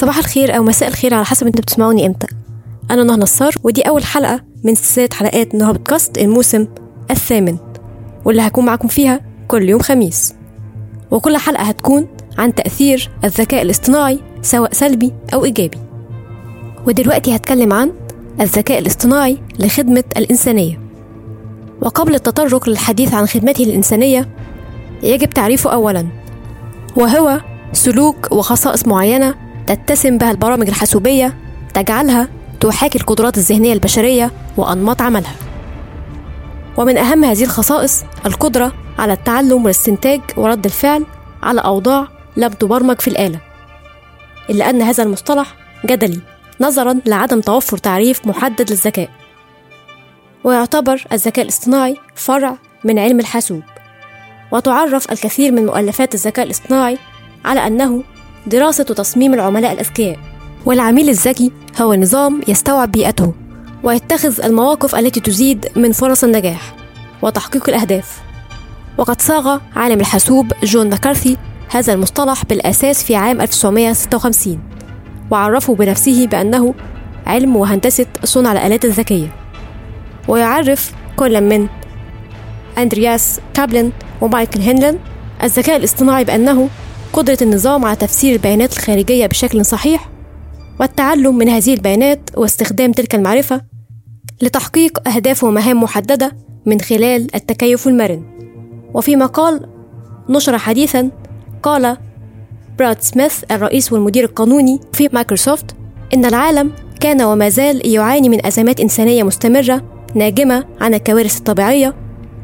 صباح الخير أو مساء الخير على حسب أنتوا بتسمعوني إمتى. أنا نهى نصار ودي أول حلقة من سلسلة حلقات نهى بودكاست الموسم الثامن واللي هكون معاكم فيها كل يوم خميس. وكل حلقة هتكون عن تأثير الذكاء الاصطناعي سواء سلبي أو إيجابي. ودلوقتي هتكلم عن الذكاء الاصطناعي لخدمة الإنسانية. وقبل التطرق للحديث عن خدمته الإنسانية يجب تعريفه أولا وهو سلوك وخصائص معينة تتسم بها البرامج الحاسوبية تجعلها تحاكي القدرات الذهنية البشرية وأنماط عملها. ومن أهم هذه الخصائص القدرة على التعلم والاستنتاج ورد الفعل على أوضاع لم تبرمج في الآلة إلا أن هذا المصطلح جدلي نظرا لعدم توفر تعريف محدد للذكاء. ويعتبر الذكاء الاصطناعي فرع من علم الحاسوب. وتعرف الكثير من مؤلفات الذكاء الاصطناعي على أنه دراسة وتصميم العملاء الأذكياء. والعميل الذكي هو نظام يستوعب بيئته ويتخذ المواقف التي تزيد من فرص النجاح وتحقيق الأهداف. وقد صاغ عالم الحاسوب جون ماكارثي هذا المصطلح بالأساس في عام 1956 وعرفه بنفسه بأنه علم وهندسة صنع الآلات الذكية. ويعرف كل من أندرياس كابلن ومايكل هنلن الذكاء الاصطناعي بأنه قدرة النظام على تفسير البيانات الخارجية بشكل صحيح والتعلم من هذه البيانات واستخدام تلك المعرفة لتحقيق أهداف ومهام محددة من خلال التكيف المرن. وفي مقال نشر حديثا قال براد سميث الرئيس والمدير القانوني في مايكروسوفت إن العالم كان وما زال يعاني من أزمات إنسانية مستمرة ناجمة عن الكوارث الطبيعية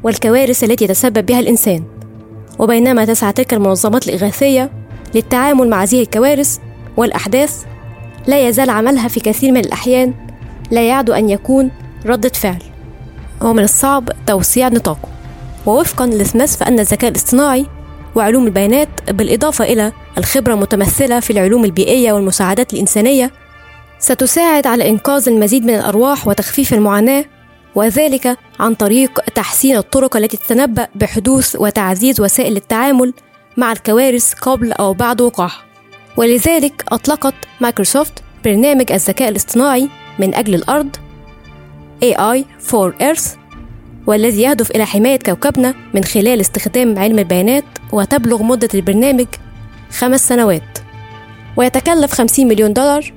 والكوارث التي يتسبب بها الإنسان. وبينما تسعى تلك المنظمات الإغاثية للتعامل مع هذه الكوارث والأحداث لا يزال عملها في كثير من الأحيان لا يعد أن يكون ردة فعل. ومن الصعب توسيع نطاقه ووفقا لسميث فأن الذكاء الاصطناعي وعلوم البيانات بالإضافة إلى الخبرة المتمثلة في العلوم البيئية والمساعدات الإنسانية ستساعد على إنقاذ المزيد من الأرواح وتخفيف المعاناة وذلك عن طريق تحسين الطرق التي تتنبأ بحدوث وتعزيز وسائل التعامل مع الكوارث قبل أو بعد وقوعها. ولذلك أطلقت مايكروسوفت برنامج الذكاء الاصطناعي من أجل الأرض AI for Earth والذي يهدف إلى حماية كوكبنا من خلال استخدام علم البيانات وتبلغ مدة البرنامج خمس سنوات. ويتكلف 50 مليون دولار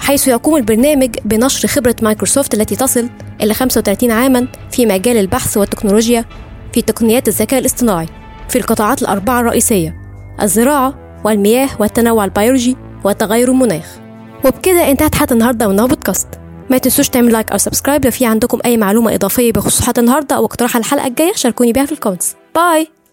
حيث يقوم البرنامج بنشر خبرة مايكروسوفت التي تصل إلى 35 عاما في مجال البحث والتكنولوجيا في تقنيات الذكاء الاصطناعي في القطاعات الأربعة الرئيسية الزراعة والمياه والتنوع البيولوجي وتغير المناخ. وبكده انتهت حلقة النهاردة من بودكاست. ما تنسوش تعملوا like أو subscribe لو في عندكم أي معلومة إضافية بخصوص حلقة النهاردة أو اقتراح الحلقة الجاية شاركوني بيها في ال comments. bye!